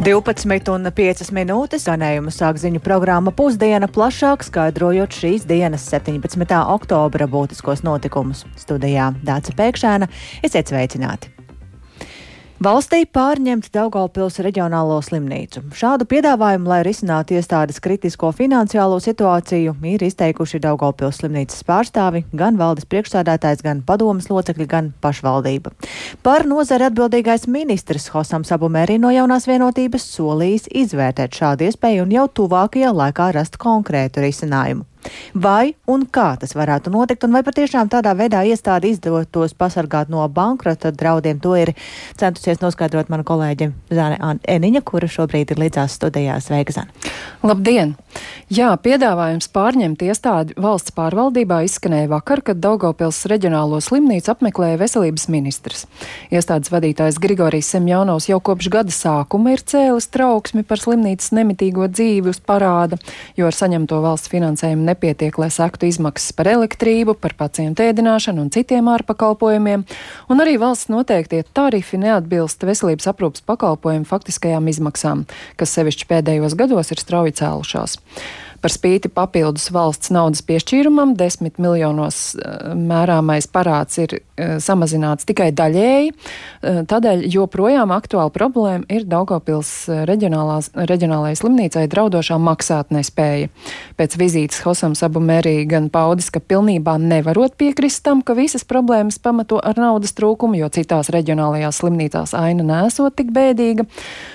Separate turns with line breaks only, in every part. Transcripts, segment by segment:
12 un 5 minūtes skanējumu sāk ziņu programma pusdiena plašāk skaidrojot šīs dienas 17. oktobra būtiskos notikumus. Studijā Dāca Pēkšēna, esiet sveicināti! Valstī pārņemt Daugavpils reģionālo slimnīcu. Šādu piedāvājumu, lai risinātu iestādes kritisko finansiālo situāciju, ir izteikuši Daugavpils slimnīcas pārstāvi, gan valdes priekšsādātājs, gan padomas locekļi, gan pašvaldība. Par nozari atbildīgais ministrs Hosam Sabumēri no jaunās vienotības solījis izvērtēt šādu iespēju un jau tuvākajā laikā rast konkrētu risinājumu. Vai un kā tas varētu notikt, un vai patiešām tādā veidā iestādi izdotos pasargāt no bankrota draudiem, to ir centusies noskaidrot mana kolēģe Zāne Eniņa, kura šobrīd ir līdzās studijās. Sveika, Zāne!
Labdien! Jā, piedāvājums pārņemt iestādi valsts pārvaldībā izskanēja vakar, kad Daugopils reģionālo slimnīcu apmeklēja veselības ministrs. Iestādes vadītājs Grigorijs Semjonovs jau kopš gada sākuma ir cēlis trauksmi par slimnīcas nemitīgo dzīvi uz parāda, jo ar saņemto valsts finansējumu nepietiek, lai sektu izmaksas par elektrību, par pacientu ēdināšanu un citiem ārpakalpojumiem, un arī valsts noteiktie tarifi neatbilst veselības aprūpas pakalpojumu faktiskajām izmaksām, kas sevišķi pēdējos gados ir strauji cēlušās. Par spīti papildus valsts naudas piešķīrumam, desmit miljonos eh, mērāmais parāds ir eh, samazināts tikai daļēji. Eh, tādēļ joprojām aktuāla problēma ir Daugopils reģionālajai slimnīcai draudošā maksātnespēja. Pēc vizītes Hosam Sabumērī gan paudis, ka pilnībā nevarot piekrist tam, ka visas problēmas pamato ar naudas trūkumu, jo citās reģionālajās slimnīcās aina nesot tik bēdīga.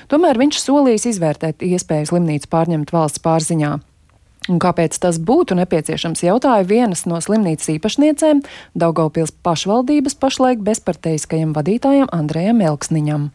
Tomēr viņš solīs izvērtēt iespēju slimnīcu pārņemt valsts pārziņā. Un kāpēc tas būtu nepieciešams, jautāja vienas no slimnīcas īpašniecēm Daugaupils pašvaldības pašlaik bezparteiskajam vadītājam Andrejam Elksniņam.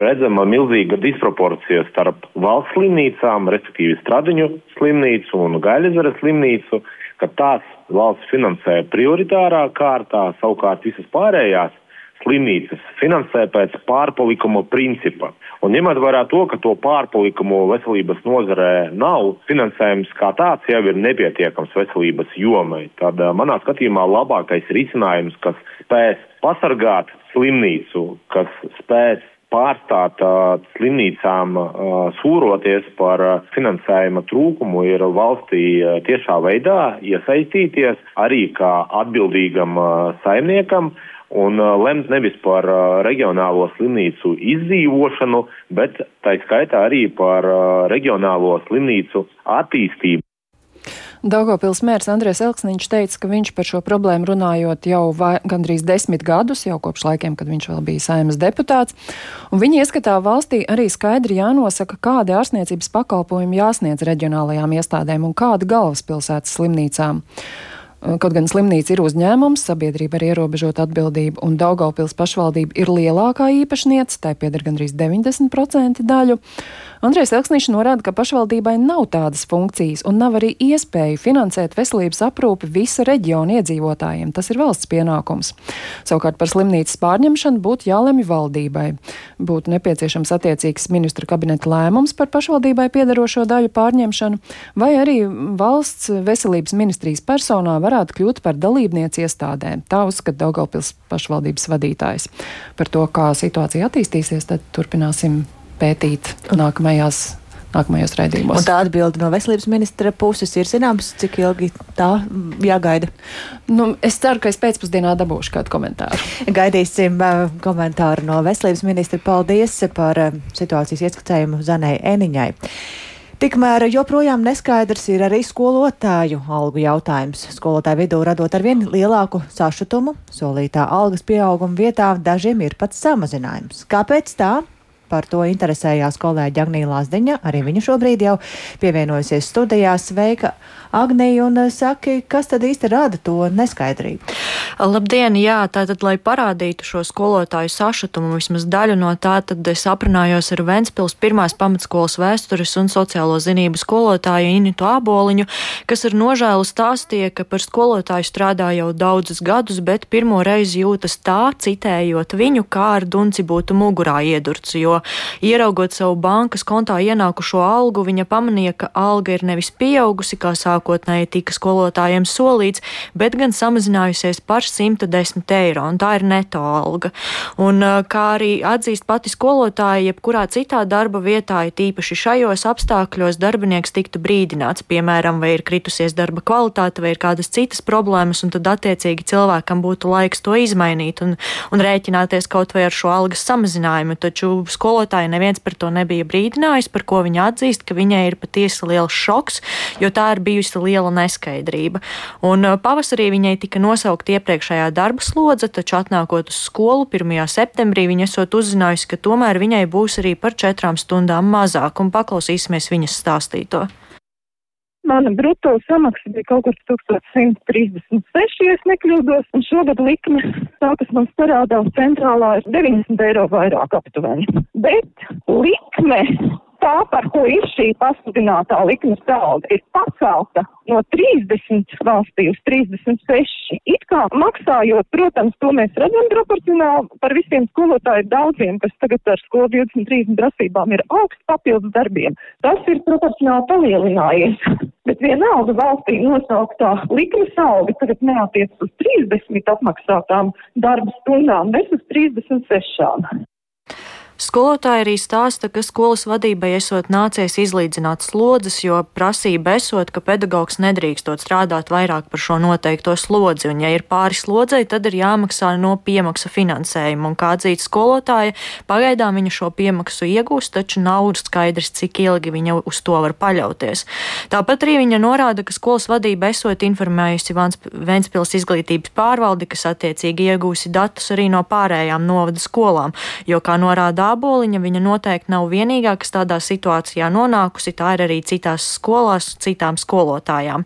Redzama milzīga disproporcija starp valsts slimnīcām, respektīvi Stradiņu slimnīcu un Gaļezares slimnīcu, ka tās valsts finansē prioritārā kārtā, savukārt visas pārējās slimnīcas finansē pēc pārpalikuma principa. Un ņemot vērā to, ka to pārpalikumu veselības nozarē nav, finansējums kā tāds jau ir nepietiekams veselības jomai. Tad manā skatījumā labākais risinājums, kas spēs pasargāt slimnīcu, kas spēs pārstāt uh, slimnīcām uh, sūroties par uh, finansējuma trūkumu, ir valstī uh, tiešā veidā iesaistīties arī kā atbildīgam uh, saimniekam un uh, lemt nevis par uh, reģionālo slimnīcu izdzīvošanu, bet tā skaitā arī par uh, reģionālo slimnīcu attīstību.
Daugopils mērs Andries Elksniņš teica, ka viņš par šo problēmu runājot jau vai, gandrīz desmit gadus, jau kopš laikiem, kad viņš vēl bija saimas deputāts, un viņa ieskatā valstī arī skaidri jānosaka, kādi ārstniecības pakalpojumi jāsniedz reģionālajām iestādēm un kādi galvaspilsētas slimnīcām. Kaut gan slimnīca ir uzņēmums, sabiedrība ar ierobežotu atbildību, un Daugaupils pašvaldība ir lielākā īpašniece, tai pieder gandrīz 90% daļu. Andrēs Elksniņš norāda, ka pašvaldībai nav tādas funkcijas un nav arī iespēju finansēt veselības aprūpi visa reģiona iedzīvotājiem. Tas ir valsts pienākums. Savukārt par slimnīcas pārņemšanu būtu jālemj valdībai. Būtu nepieciešams attiecīgs ministra kabineta lēmums par pašvaldībai piedarošo daļu pārņemšanu, vai arī valsts veselības ministrijas personā varētu kļūt par dalībnieci iestādē. Tā uzskata Daugaupils pašvaldības vadītājs. Par to, kā situācija attīstīsies, tad turpināsim pētīt nākamajās nākamajos raidījumos.
Un tā atbilde no veselības ministra puses ir zināms, cik ilgi tā jāgaida?
Nu, es ceru, ka es pēcpusdienā dabūšu kādu komentāru.
Gaidīsim uh, komentāru no veselības ministra. Paldies par uh, situācijas ieskicējumu Zanai Eniņai. Tikmēr joprojām neskaidrs ir arī skolotāju algu jautājums. Skolotāju vidū radot arvien lielāku sašutumu, solītā algas pieauguma vietā dažiem ir pat samazinājums. Kāpēc tā? Par to interesējās kolēģi Agnija Lāsdiņa. Arī viņa šobrīd jau pievienojusies studijā. Sveika, Agnija, un eh, saki, kas tad īsti rada to neskaidrību?
Labdien, jā, tātad, lai parādītu šo skolotāju sašutumu, vismaz daļu no tā, tad es aprunājos ar Ventspils pirmās pamatskolas vēstures un sociālo zinību skolotāju Initu Āboliņu, kas ar nožēlu stāstīja, ka par skolotāju strādā jau daudzus gadus, bet pirmo reizi jūtas tā, citējot viņu, kā ar dunci būtu mugurā iedurts, jo Ieraugot savu bankas kontā ienākušo algu, viņa pamanīja, ka alga ir nevis pieaugusi, kā sākotnēji tika skolotājiem solīts, bet gan samazinājusies par 110 eiro, un tā ir neto alga. Un, kā arī atzīst pati skolotāja, jebkurā citā darba vietā, ja tīpaši šajos apstākļos darbinieks tiktu brīdināts, piemēram, vai ir kritusies darba kvalitāte, vai ir kādas citas problēmas, un tad attiecīgi cilvēkam būtu laiks to izmainīt un, un rēķināties kaut vai ar šo algas samazinājumu. Taču skolotāji neviens par to nebija brīdinājis, par ko viņa atzīst, ka viņai ir patiesi liels šoks, jo tā ir bijusi liela neskaidrība. Un pavasarī viņai tika nosaukt iepriekšējā darba slodze, taču atnākot uz skolu 1. septembrī viņa esot uzzinājusi, ka tomēr viņai būs arī par četrām stundām mazāk, un paklausīsimies viņas stāstīto.
Mana brutto samaksa bija kaut kur 1136, ja es nekļūdos, un šogad likme, tā kas mums parādās centrālā, ir 90 eiro vairāk aptuveni. Bet likme tā, par ko ir šī pasludinātā likmes alga, ir pacelta no 30 valstī uz 36. It kā maksājot, protams, to mēs redzam proporcionāli par visiem skolotāju daudziem, kas tagad ar skolu 23 prasībām ir augsts papildus darbiem. Tas ir proporcionāli palielinājies. Bet vienalga valstī nosauktā likmes alga tagad neatiec uz 30 apmaksātām darba stundām, bet uz 36.
Skolotāji arī stāsta, ka skolas vadībai esot nācies izlīdzināt slodzes, jo prasība esot, ka pedagogs nedrīkstot strādāt vairāk par šo noteikto slodzi, un ja ir pāri slodzei, tad ir jāmaksā no piemaksa finansējuma, un kā atzīst skolotāja, pagaidām viņa šo piemaksu iegūst, taču nav skaidrs, cik ilgi viņa uz to var paļauties. Tāpat arī viņa norāda, ka skolas vadība esot informējusi Ventspils izglītības pārvaldi, kas attiecīgi iegūsi datus arī no pārējām novada skolām, jo, kā norāda Āboliņa, viņa noteikti nav vienīgā, kas tādā situācijā nonākusi. Tā ir arī citās skolās, citām skolotājām.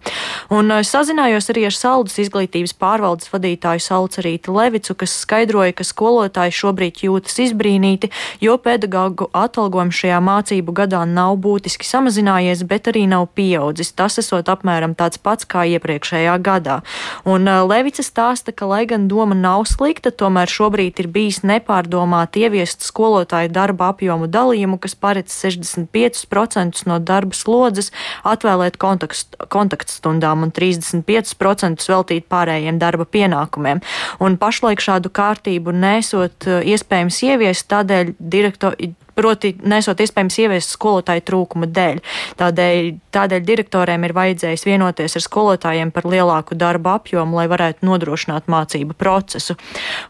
Un es sazinājos arī ar Saldus izglītības pārvaldes vadītāju Salcerīti Levicu, kas skaidroja, ka skolotāji šobrīd jūtas izbrīnīti, jo pedagoģu atalgojums šajā mācību gadā nav būtiski samazinājies, bet arī nav pieaudzis. Tas esot apmēram tāds pats kā iepriekšējā gadā. Un Levica stāsta, ka, lai gan doma nav slikta, tomēr šobrīd ir bijis nepārdomāt ieviest skolotāju skolotāju darba apjomu dalījumu, kas paredz 65% no darba slodzes atvēlēt kontaktstundām un 35% veltīt pārējiem darba pienākumiem. Un pašlaik šādu kārtību nesot eh, iespējams ieviest, tādēļ direktori proti nesot iespējams ieviest skolotāju trūkuma dēļ. Tādēļ, tādēļ direktoriem ir vajadzējis vienoties ar skolotājiem par lielāku darba apjomu, lai varētu nodrošināt mācību procesu.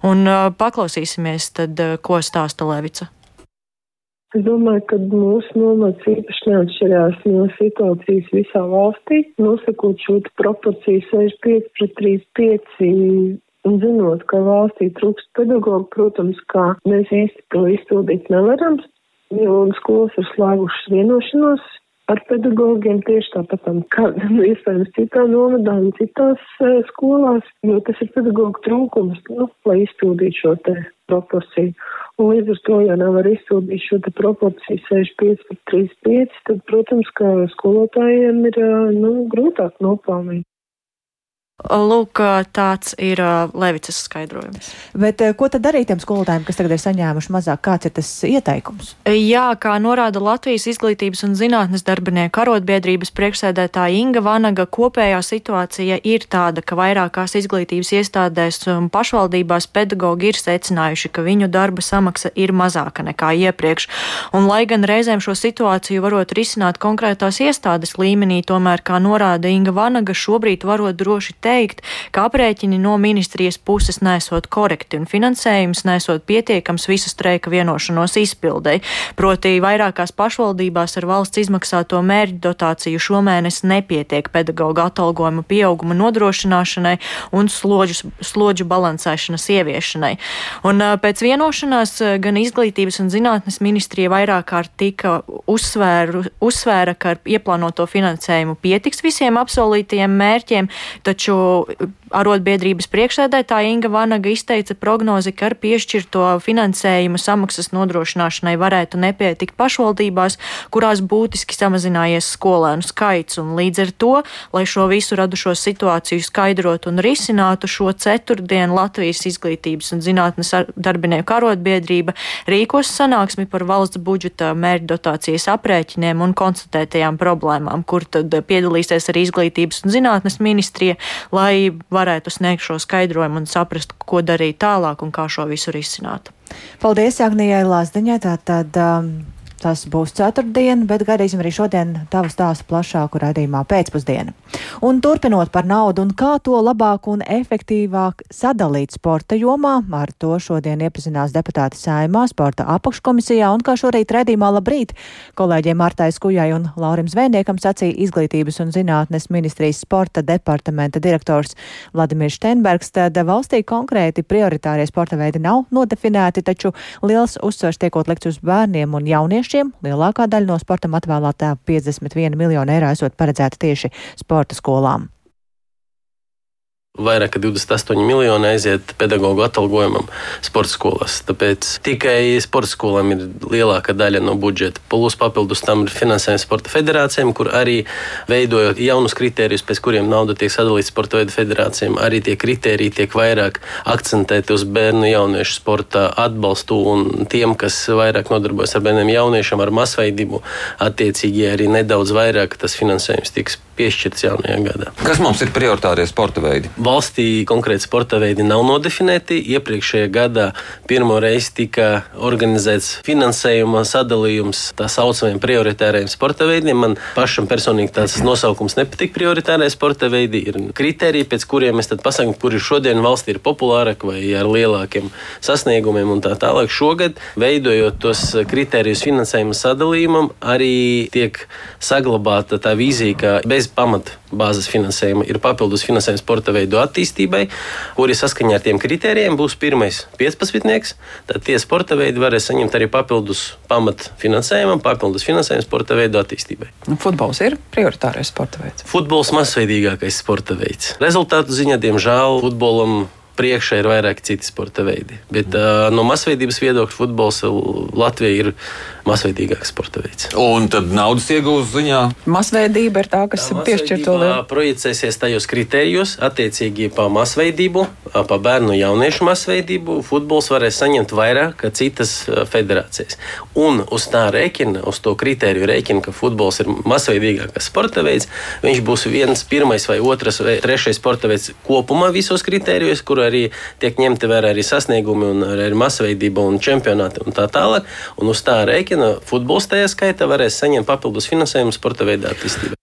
Un uh, paklausīsimies tad, uh, ko stāsta Levica.
Es domāju, ka mūsu nomads īpaši neatšķirās no situācijas visā valstī, nosakot šo proporciju 65 pret 35. Un zinot, ka valstī trūkst pedagogu, protams, kā mēs īsti to izpildīt nevaram, jo skolas ir slēgušas vienošanos ar pedagogiem tieši tāpat, kā nu, iespējams citā novadā un citās uh, skolās, jo tas ir pedagogu trūkums, nu, lai izpildītu šo te proporciju. Un līdz ar to, ja nevar izpildīt šo te proporciju 65 pret 35, tad, protams, ka skolotājiem ir, nu, grūtāk nopelnīt.
Lūk, tāds ir Levicas skaidrojums.
Bet ko tad darīt tiem skolotājiem, kas tagad ir saņēmuši mazāk? Kāds ir tas ieteikums?
Jā, kā norāda Latvijas izglītības un zinātnes darbinieku arotbiedrības priekšsēdētāja Inga Vanaga, kopējā situācija ir tāda, ka vairākās izglītības iestādēs un pašvaldībās pedagogi ir secinājuši, ka viņu darba samaksa ir mazāka nekā iepriekš. Un, lai gan reizēm šo situāciju varot risināt konkrētās iestādes līmenī, tomēr, kā norāda Inga Vanaga, šobrīd varot droši teikt, ka aprēķini no ministrijas puses nesot korekti un finansējums nesot pietiekams visu streika vienošanos izpildēji. Proti, vairākās pašvaldībās ar valsts izmaksāto mērķu dotāciju šomēnes nepietiek pedagoģa atalgojuma pieauguma nodrošināšanai un slodžu, slodžu balansēšanas ieviešanai. Un pēc vienošanās gan izglītības un zinātnes ministrija vairāk kārt tika uzsvēru, uzsvēra, ka ar ieplānoto finansējumu pietiks visiem apsolītajiem mērķiem, taču taču arotbiedrības priekšsēdētāja Inga Vanaga izteica prognozi, ka ar piešķirto finansējumu samaksas nodrošināšanai varētu nepietikt pašvaldībās, kurās būtiski samazinājies skolēnu skaits. Un līdz ar to, lai šo visu radušo situāciju skaidrotu un risinātu, šo ceturtdienu Latvijas izglītības un zinātnes darbinieku arotbiedrība rīkos sanāksmi par valsts budžeta mērķu dotācijas aprēķiniem un konstatētajām problēmām, kur tad piedalīsies arī izglītības un zinātnes ministrija, lai var varētu sniegt šo skaidrojumu un saprast, ko darīt tālāk un kā šo visu risināt.
Paldies, Agnijai Lazdiņai. Tātad, um, Tas būs ceturtdiena, bet gaidīsim arī šodien tavu stāstu plašāku raidījumā pēcpusdienā. Un turpinot par naudu un kā to labāk un efektīvāk sadalīt sporta jomā, ar to šodien iepazinās deputāti Saimā, sporta apakškomisijā un kā šorīt raidījumā labrīt kolēģiem Martai Skujai un Laurim Zvēniekam sacīja Izglītības un zinātnes ministrijas sporta departamenta direktors Vladimirs Štenbergs. Tad valstī konkrēti prioritārie sporta veidi nav nodefinēti, taču liels uzsvers tiekot likts uz bērniem un jauniešiem jauniešiem. Lielākā daļa no sportam atvēlētā 51 miljonu eiro esot paredzēta tieši sporta skolām.
Vairāk kā 28 miljoni aiziet pedagoģu atalgojumam sporta skolās. Tāpēc tikai sporta skolām ir lielākā daļa no budžeta. Plus papildus tam ir finansējums sporta federācijām, kur arī veidojot jaunus kritērijus, pēc kuriem nauda tiek sadalīta sporta veidu federācijām. Arī tie kritēriji tiek vairāk akcentēti uz bērnu jauniešu sporta atbalstu un tiem, kas vairāk nodarbojas ar bērniem jauniešiem, ar masveidību. Attiecīgi arī nedaudz vairāk tas finansējums tiks piešķirts jaunajā gadā.
Kas mums ir prioritārie sporta veidi?
Valstī konkrēti sporta veidi nav nodefinēti. Iepriekšējā gadā pirmo reizi tika organizēts finansējuma sadalījums tā saucamajiem prioritāriem sporta veidiem. Man pašam personīgi tāds nosaukums nepatīk. Prioritārie sporta veidi ir kriteriji, pēc kuriem mēs pasakām, kuri šodien valstī ir populārāki vai ar lielākiem sasniegumiem un tā tālāk. Šogad, veidojot tos kriterijus finansējuma sadalījumam, arī tiek saglabāta tā vīzija, ka bez pamatbāzes finansējuma ir papildus finansējums sporta veidu attīstībai, kuri saskaņā ar tiem kritērijiem būs pirmais 15. Tad tie sporta veidi varēs saņemt arī papildus pamatfinansējumam, papildus finansējumu sporta veidu attīstībai.
Nu, futbols ir prioritārais sporta veids.
Futbols masveidīgākais sporta veids. Rezultātu ziņā, diemžēl, futbolam priekšā ir vairāk citi sporta veidi. Bet uh, no masveidības viedokļa futbols Latvijā ir masveidīgāks sporta veids.
Un tad naudas iegūšanas ziņā?
Masveidība ir tā, kas piešķir to lielu.
Projicēsies tajos kritērijos, attiecīgi pa masveidību, pa bērnu jauniešu masveidību. Futbols varēs saņemt vairāk kā citas federācijas. Un uz tā rēķina, uz to kritēriju rēķina, ka futbols ir masveidīgākais sporta veids, viņš būs viens, pirmais vai otrs vai trešais sporta veids kopumā visos kritērijos, kur arī tiek ņemti vērā arī sasniegumi un arī masveidība un čempionāti un tā tālāk. Un uz tā rēķina rēķina futbols tajā skaitā varēs saņemt papildus finansējumu sporta veidā attīstībai.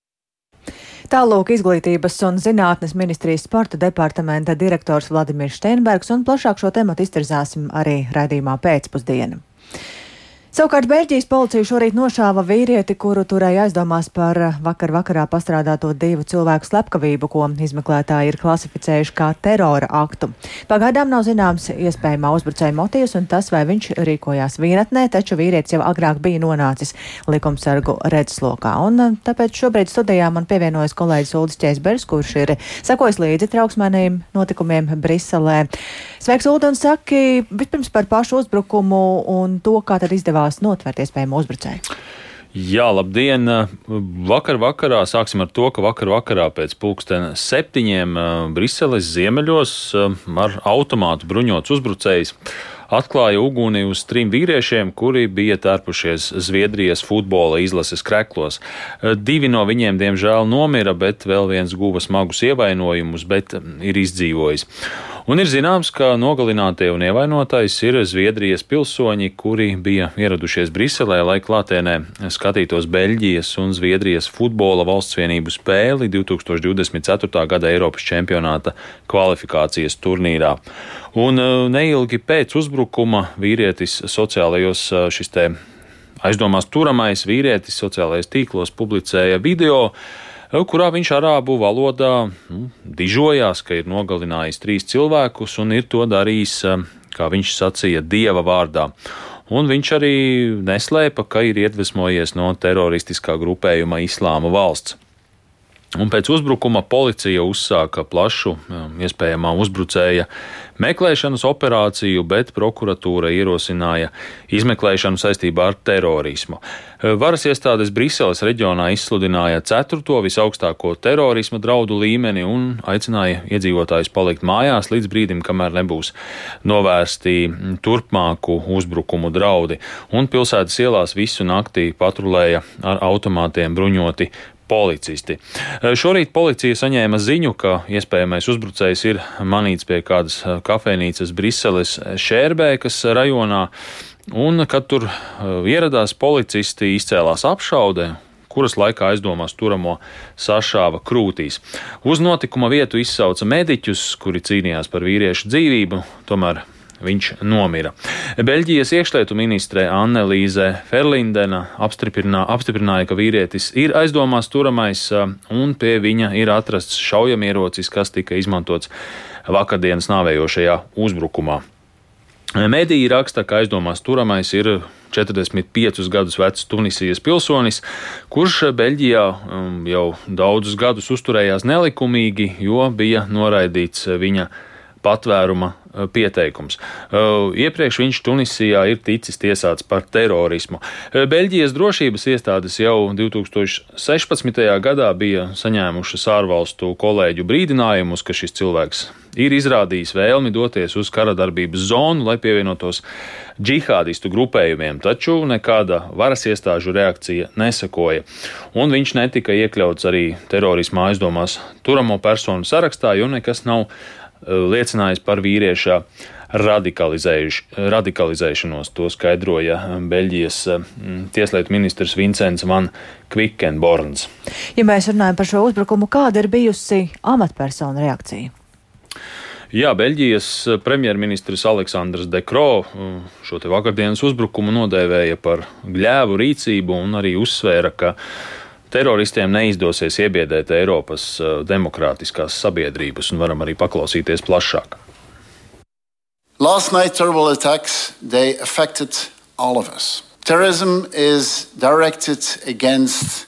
Tālūk izglītības un zinātnes ministrijas sporta departamenta direktors Vladimirs Steinbergs un plašāk šo tematu iztirzāsim arī raidījumā pēcpusdienu. Savukārt Beļģijas policija šorīt nošāva vīrieti, kuru turēja aizdomās par vakar vakarā pastrādāto divu cilvēku slepkavību, ko izmeklētāji ir klasificējuši kā terora aktu. Pagaidām nav zināms iespējamā uzbrucēja motīvs un tas, vai viņš rīkojās vīnatnē, taču vīrietis jau agrāk bija nonācis likumsargu redzeslokā. Un eh, tāpēc šobrīd studijā man pievienojas kolēģis Uldis Čēsbergs, kurš ir sakojis līdzi trauksmēniem notikumiem Briselē. Sveiks, Uldi, un saki vispirms par pašu uzbrukumu un to, kā tad izdevās izdevās notvērt iespējamo uzbrucēju?
Jā, labdien! Vakar vakarā sāksim ar to, ka vakar vakarā pēc pulksten septiņiem Briseles ziemeļos ar automātu bruņots uzbrucējs atklāja uguni uz trim vīriešiem, kuri bija tērpušies Zviedrijas futbola izlases kreklos. Divi no viņiem, diemžēl, nomira, bet vēl viens guva smagus ievainojumus, bet ir izdzīvojis. Un ir zināms, ka nogalinātie un ievainotais ir Zviedrijas pilsoņi, kuri bija ieradušies Briselē, lai klātienē skatītos Beļģijas un Zviedrijas futbola valstsvienību spēli 2024. gada Eiropas čempionāta kvalifikācijas turnīrā. Un e, neilgi pēc uzbrukuma vīrietis sociālajos e, šis te aizdomās turamais vīrietis sociālajos tīklos publicēja video, kurā viņš arābu valodā nu, dižojās, ka ir nogalinājis trīs cilvēkus un ir to darījis, eh, kā viņš sacīja, dieva vārdā. Un viņš arī neslēpa, ka ir iedvesmojies no teroristiskā grupējuma Islāma valsts. Un pēc uzbrukuma policija uzsāka plašu, iespējamā uzbrucēja meklēšanas operāciju, bet prokuratūra ierosināja izmeklēšanu saistībā ar terorismu. Varas iestādes Briseles reģionā izsludināja ceturto visaugstāko terorisma draudu līmeni un aicināja iedzīvotājus palikt mājās līdz brīdim, kamēr nebūs novērsti turpmāku uzbrukumu draudi. Un pilsētas ielās visu naktī patrulēja ar automātiem bruņoti policisti. Šorīt policija saņēma ziņu, ka iespējamais uzbrucējs ir manīts pie kādas kafejnīcas Briseles Šērbēkas rajonā, un kad tur ieradās policisti, izcēlās apšaudē kuras laikā aizdomās turamo sašāva krūtīs. Uz notikuma vietu izsauca mediķus, kuri cīnījās par vīriešu dzīvību, tomēr viņš nomira. Beļģijas iekšlietu ministre Annelīze Ferlindena apstiprināja, ka vīrietis ir aizdomās turamais un pie viņa ir atrasts šaujamierocis, kas tika izmantots vakardienas nāvējošajā uzbrukumā. Mediji raksta, ka aizdomās turamais ir 45 gadus vecs Tunisijas pilsonis, kurš Beļģijā jau daudzus gadus uzturējās nelikumīgi, jo bija noraidīts viņa patvēruma Eh, pieteikums. Eh, iepriekš viņš Tunisijā ir ticis tiesāts par terorismu. Eh, Beļģijas drošības iestādes jau 2016. gadā bija saņēmušas ārvalstu kolēģu brīdinājumus, ka šis cilvēks ir izrādījis vēlmi doties uz kara darbības zonu, lai pievienotos džihādistu grupējumiem, taču nekāda varas iestāžu reakcija nesakoja. Un viņš netika iekļauts arī terorismā aizdomās turamo personu sarakstā, jo nekas nav liecinājis par vīrieša radikalizēšanos. To skaidroja Beļģijas tieslietu ministrs Vincents Van Kvikenborns.
Ja mēs runājam par šo uzbrukumu, kāda ir bijusi amatpersona reakcija?
Jā, Beļģijas premjerministrs Aleksandrs Dekro šo te vakardienas uzbrukumu nodēvēja par gļēvu rīcību un arī uzsvēra, ka teroristiem neizdosies iebiedēt Eiropas demokrātiskās sabiedrības, un varam arī paklausīties plašāk. Last night terrible attacks they affected all of us.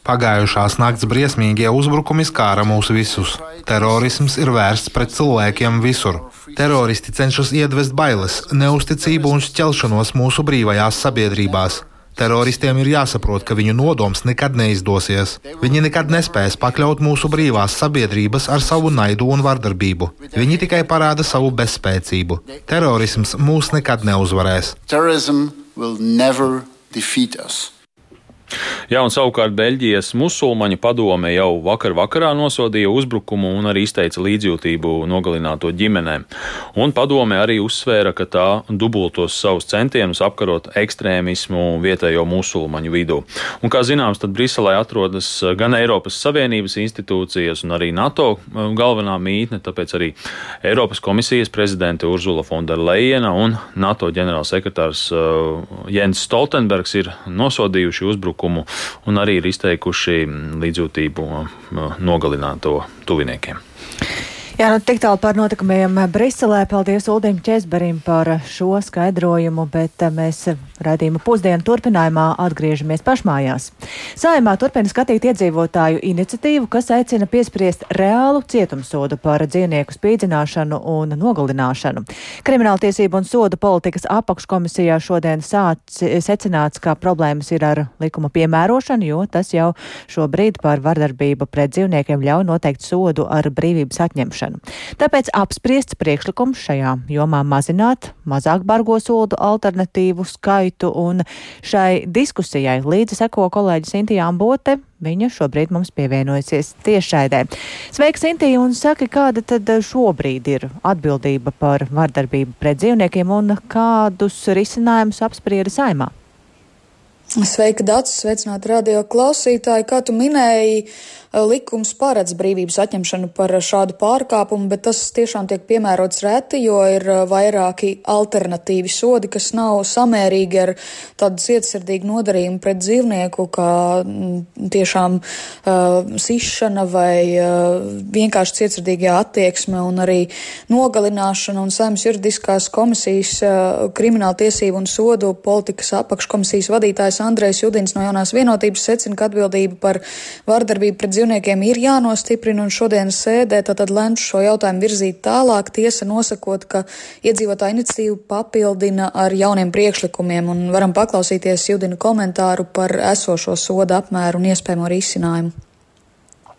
Pagājušās nakts briesmīgie uzbrukumi skāra mūs visus. Terorisms ir vērsts pret cilvēkiem visur. Teroristi cenšas iedvest bailes, neusticību un šķelšanos mūsu brīvajās sabiedrībās. Teroristiem ir jāsaprot, ka viņu nodoms nekad neizdosies. Viņi nekad nespēs pakļaut mūsu brīvās sabiedrības ar savu naidu un vardarbību. Viņi tikai parāda savu bezspēcību. Terorisms mūs nekad neuzvarēs. Terrorism will never defeat us.
Jā, un savukārt Beļģijas musulmaņu padome jau vakar vakarā nosodīja uzbrukumu un arī izteica līdzjūtību nogalināto ģimenēm. Un padome arī uzsvēra, ka tā dubultos savus centienus apkarot ekstrēmismu vietējo musulmaņu vidū. Un, kā zināms, tad Briselē atrodas gan Eiropas Savienības institūcijas, un arī NATO um, galvenā mītne, tāpēc arī Eiropas komisijas prezidente Urzula Fonderleina un NATO ģenerālsekretārs uh, Jens Stoltenbergs ir nosodījuši uzbrukumu uzbrukumu un arī ir izteikuši līdzjūtību nogalināto tuviniekiem.
Jā, nu tik tālu par notikumiem Briselē. Paldies Uldim Česberim par šo skaidrojumu, bet eh, mēs raidījuma pusdienu turpinājumā atgriežamies pašmājās. Sājumā turpina skatīt iedzīvotāju iniciatīvu, kas aicina piespriest reālu cietumsodu par dzīvnieku spīdzināšanu un nogalināšanu. Krimināltiesību un sodu politikas apakškomisijā šodien sāc, secināts, ka problēmas ir ar likuma piemērošanu, jo tas jau šobrīd par vardarbību pret dzīvniekiem ļauj noteikt sodu ar brīvības atņemšanu ieviešanu. Tāpēc apspriests priekšlikums šajā jomā mazināt mazāk bargo sodu alternatīvu skaitu, un šai diskusijai līdzi seko kolēģis Intijā Ambote. Viņa šobrīd mums pievienojusies tiešraidē. Sveika, Intī, un saki, kāda tad šobrīd ir atbildība par vardarbību pret dzīvniekiem un kādus risinājumus apsprieda saimā?
Sveika, Dārts! Sveicināti radio klausītāji! Kā tu minēji, likums paredz brīvības atņemšanu par šādu pārkāpumu, bet tas tiešām tiek piemērots reti, jo ir vairāki alternatīvi sodi, kas nav samērīgi ar tādu cietsirdīgu nodarījumu pret dzīvnieku, kā tiešām uh, sišana vai uh, vienkārši cietsirdīgā attieksme un arī nogalināšana un saimnes juridiskās komisijas uh, krimināla tiesību un sodu politikas apakškomisijas vadītājs Andrejs Judins no jaunās vienotības secina, ka atbildība par vardarbību pret dzīvniekiem ir jānostiprina un šodienas sēdē tad lemš šo jautājumu virzīt tālāk, tiesa nosakot, ka iedzīvotāja iniciatīva papildina ar jauniem priekšlikumiem un varam paklausīties Judina komentāru par esošo soda apmēru un iespējamo risinājumu.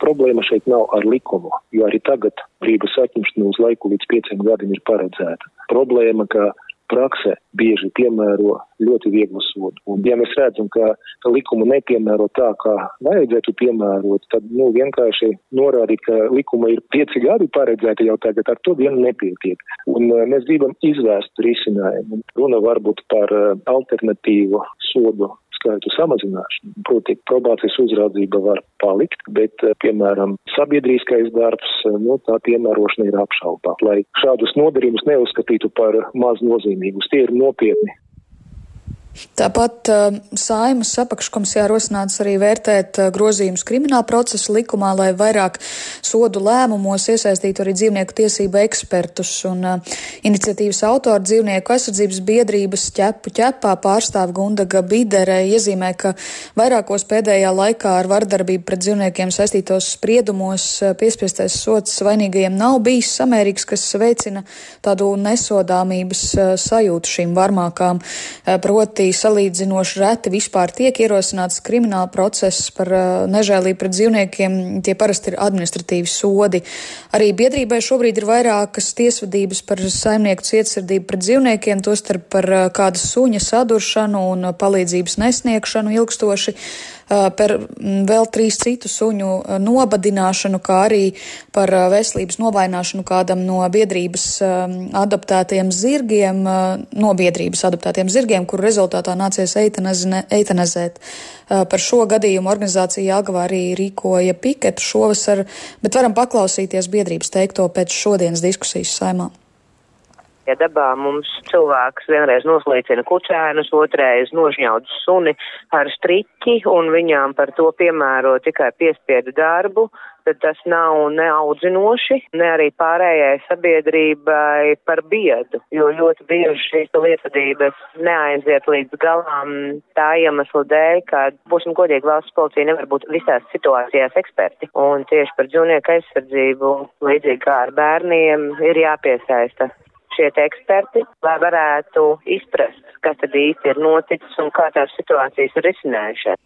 Problēma šeit nav ar likumu, jo arī tagad brīvības atņemšana uz laiku līdz pieciem gadiem ir paredzēta. Problēma, ka praksē bieži piemēro ļoti vieglu sodu. Un, ja mēs redzam, ka likumu nepiemēro tā, kā vajadzētu piemērot, tad nu, vienkārši norādīt, ka likuma ir pieci gadi paredzēti jau tagad, ar to vien nepietiek. Un uh, mēs gribam izvērst risinājumu. Runa varbūt par uh, alternatīvu sodu skaitu samazināšanu. Proti, probācijas uzraudzība var palikt, bet, uh, piemēram, sabiedrīskais darbs, nu, tā piemērošana ir apšaubā. Lai šādus nodarījumus neuzskatītu par maz nozīmīgus, tie ir nopietni
Tāpat uh, Saimas apakškomisijā rosināts arī vērtēt uh, grozījumus krimināla procesa likumā, lai vairāk sodu lēmumos iesaistītu arī dzīvnieku tiesību ekspertus. Un uh, iniciatīvas autori dzīvnieku aizsardzības biedrības ķepu ķepā pārstāv Gundaga Bidere iezīmē, ka vairākos pēdējā laikā ar vardarbību pret dzīvniekiem saistītos spriedumos piespiestais sots vainīgajiem nav bijis samērīgs, kas veicina tādu nesodāmības sajūtu šīm varmākām. Proti, valstī salīdzinoši reti vispār tiek ierosināts krimināla process par uh, nežēlību pret dzīvniekiem. Tie parasti ir administratīvi sodi. Arī biedrībai šobrīd ir vairākas tiesvedības par saimnieku cietsirdību pret dzīvniekiem, tostarp par uh, kāda suņa saduršanu un palīdzības nesniegšanu ilgstoši par vēl trīs citu suņu nobadināšanu, kā arī par veselības novaināšanu kādam no biedrības adoptētiem zirgiem, no biedrības adoptētiem zirgiem, kuru rezultātā nācies eitanazēt. Par šo gadījumu organizācija Jāgavā arī rīkoja piketu šovasar, bet varam paklausīties biedrības teikto pēc šodienas diskusijas saimā.
Ja dabā mums cilvēks vienreiz noslīcina kucēnus, otrais nožņaudz suni ar striķi un viņām par to piemēro tikai piespiedu darbu, tad tas nav ne audzinoši, ne arī pārējai sabiedrībai par biedu, jo ļoti bieži šīs lietvedības neaiziet līdz galām tā iemesla dēļ, ka, būsim godīgi, valsts policija nevar būt visās situācijās eksperti. Un tieši par dzīvnieku aizsardzību, līdzīgi kā ar bērniem, ir jāpiesaista šie eksperti, lai varētu izprast, kas tad īsti ir noticis un kā tās situācijas ir risinājušās.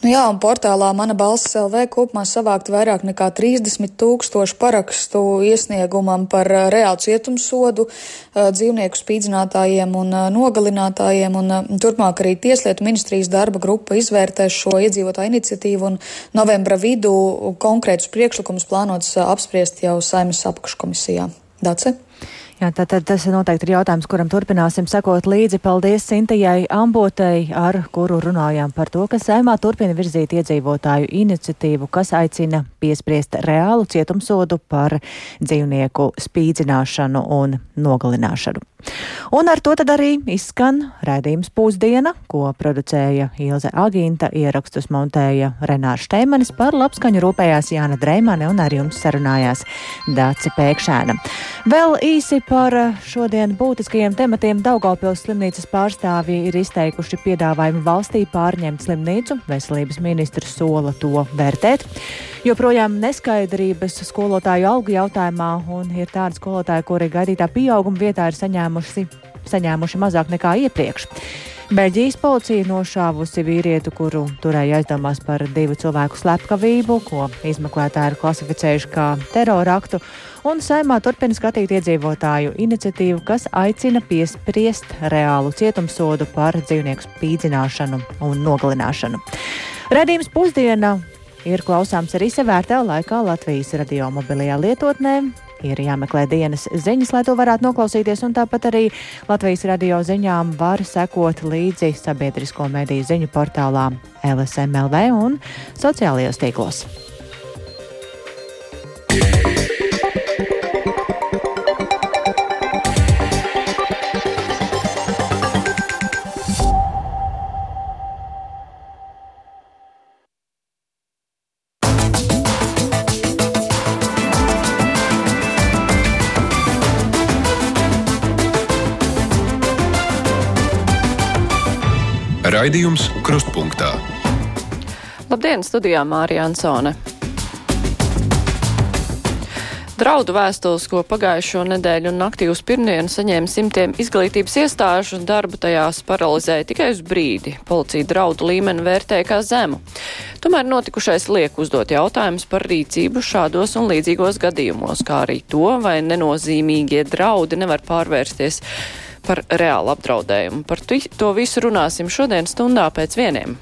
Nu jā, un portālā Mana balss LV kopumā savākt vairāk nekā 30 tūkstošu parakstu iesniegumam par uh, reālu cietumsodu uh, dzīvnieku spīdzinātājiem un uh, nogalinātājiem, un turpmāk arī Tieslietu ministrijas darba grupa izvērtēs šo iedzīvotāju iniciatīvu, un novembra vidū konkrētus priekšlikumus plānots apspriest jau Saimas apakškomisijā. Dace?
Jā, tātad tas noteikti ir jautājums, kuram turpināsim sekot līdzi. Paldies Sintējai Ambotei, ar kuru runājām par to, ka saimā turpina virzīt iedzīvotāju iniciatīvu, kas aicina piespriest reālu cietumsodu par dzīvnieku spīdzināšanu un nogalināšanu. Un ar to tad arī izskan raidījums Pūzdiena, ko producēja Ilze Agīnta, ierakstus montēja Renārs Šteimanis, par labskaņu rūpējās Jāna Dreimane un ar jums sarunājās Dāce Pēkšēna. Vēl īsi par šodien būtiskajiem tematiem Daugaupils slimnīcas pārstāvji ir izteikuši piedāvājumu valstī pārņemt slimnīcu. Veselības ministrs sola to vērtēt. Joprojām neskaidrības skolotāju algu jautājumā, un ir tādi skolotāji, kuri gaidītā pieauguma vietā ir saņēmuši, saņēmuši mazāk nekā iepriekš. Beļģijas policija nošāvusi vīrieti, kuru turēja aizdomās par divu cilvēku slepkavību, ko izmeklētāji ir klasificējuši kā teroraktu, un saimā turpina skatīt iedzīvotāju iniciatīvu, kas aicina piespriest reālu cietumsodu par dzīvnieku spīdzināšanu un nogalināšanu. Redījums pusdiena ir klausāms arī sevērtā laikā Latvijas radio mobilajā lietotnē. Ir jāmeklē dienas ziņas, lai to varētu noklausīties, un tāpat arī Latvijas radio ziņām var sekot līdzi sabiedrisko mediju ziņu portālā LSMLV un sociālajos tīklos.
Raidījums Krustpunktā.
Labdien, studijā Mārija Ansone.
Draudu vēstules, ko pagājušo nedēļu un naktī uz pirmdienu saņēma simtiem izglītības iestāžu, darbu tajās paralizēja tikai uz brīdi. Policija draudu līmeni vērtēja kā zemu. Tomēr notikušais liek uzdot jautājumus par rīcību šādos un līdzīgos gadījumos, kā arī to, vai nenozīmīgie draudi nevar pārvērsties par reālu apdraudējumu. Par to visu runāsim šodien stundā pēc vieniem.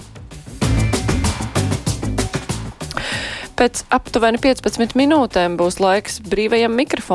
Pēc aptuveni 15 minūtēm būs laiks brīvajam mikrofonam.